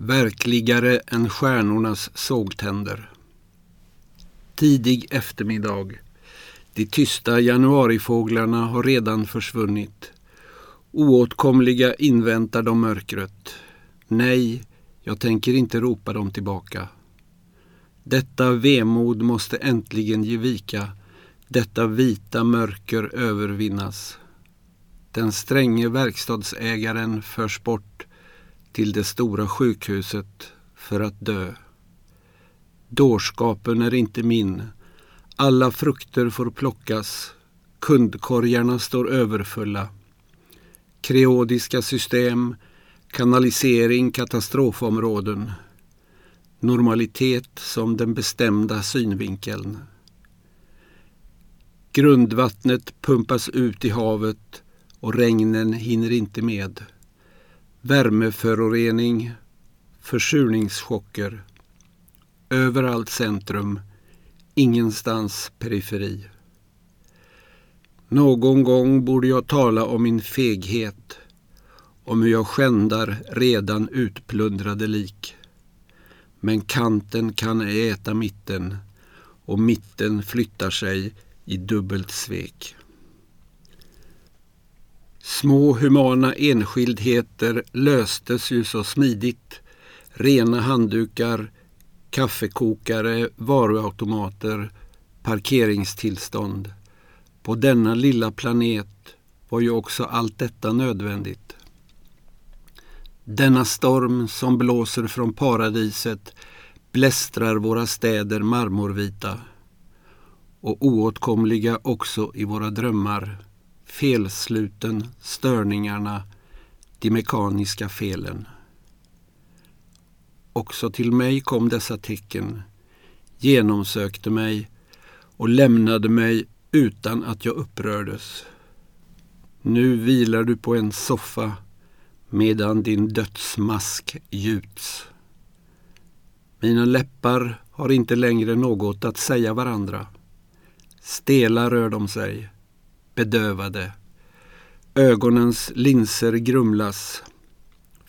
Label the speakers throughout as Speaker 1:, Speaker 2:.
Speaker 1: Verkligare än stjärnornas sågtänder. Tidig eftermiddag. De tysta januarifåglarna har redan försvunnit. Oåtkomliga inväntar de mörkret. Nej, jag tänker inte ropa dem tillbaka. Detta vemod måste äntligen ge vika. Detta vita mörker övervinnas. Den stränge verkstadsägaren förs bort till det stora sjukhuset för att dö. Dårskapen är inte min. Alla frukter får plockas. Kundkorgarna står överfulla. Kreodiska system, kanalisering, katastrofområden. Normalitet som den bestämda synvinkeln. Grundvattnet pumpas ut i havet och regnen hinner inte med. Värmeförorening, försurningschocker. Överallt centrum, ingenstans periferi. Någon gång borde jag tala om min feghet, om hur jag skändar redan utplundrade lik. Men kanten kan ej äta mitten och mitten flyttar sig i dubbelt svek. Små humana enskildheter löstes ju så smidigt. Rena handdukar, kaffekokare, varuautomater, parkeringstillstånd. På denna lilla planet var ju också allt detta nödvändigt. Denna storm som blåser från paradiset blästrar våra städer marmorvita och oåtkomliga också i våra drömmar felsluten, störningarna, de mekaniska felen. Också till mig kom dessa tecken, genomsökte mig och lämnade mig utan att jag upprördes. Nu vilar du på en soffa medan din dödsmask gjuts. Mina läppar har inte längre något att säga varandra. Stela rör de sig bedövade. Ögonens linser grumlas.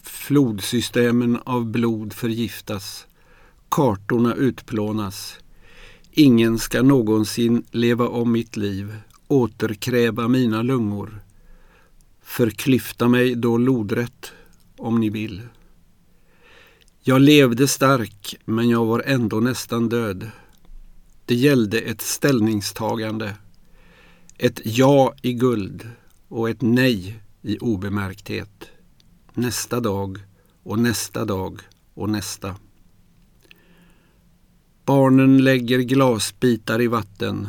Speaker 1: Flodsystemen av blod förgiftas. Kartorna utplånas. Ingen ska någonsin leva om mitt liv, återkräva mina lungor. Förklyfta mig då lodrätt, om ni vill. Jag levde stark, men jag var ändå nästan död. Det gällde ett ställningstagande. Ett ja i guld och ett nej i obemärkthet. Nästa dag och nästa dag och nästa. Barnen lägger glasbitar i vatten.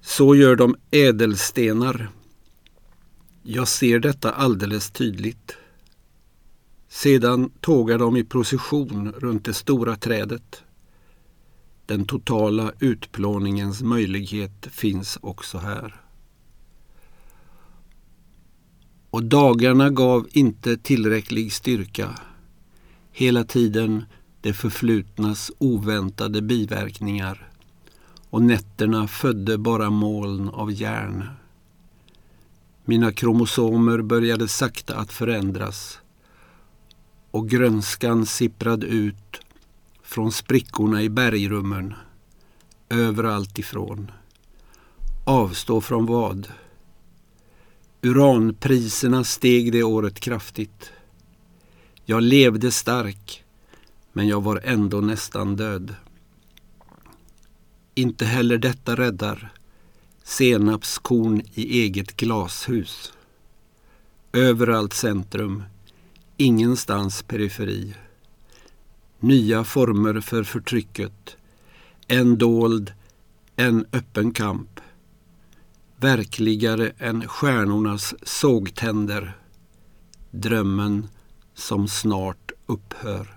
Speaker 1: Så gör de ädelstenar. Jag ser detta alldeles tydligt. Sedan tågar de i procession runt det stora trädet. Den totala utplåningens möjlighet finns också här. Och dagarna gav inte tillräcklig styrka. Hela tiden det förflutnas oväntade biverkningar och nätterna födde bara moln av järn. Mina kromosomer började sakta att förändras och grönskan sipprade ut från sprickorna i bergrummen. Överallt ifrån. Avstå från vad? Uranpriserna steg det året kraftigt. Jag levde stark, men jag var ändå nästan död. Inte heller detta räddar. Senapskorn i eget glashus. Överallt centrum, ingenstans periferi nya former för förtrycket. En dold, en öppen kamp. Verkligare än stjärnornas sågtänder. Drömmen som snart upphör.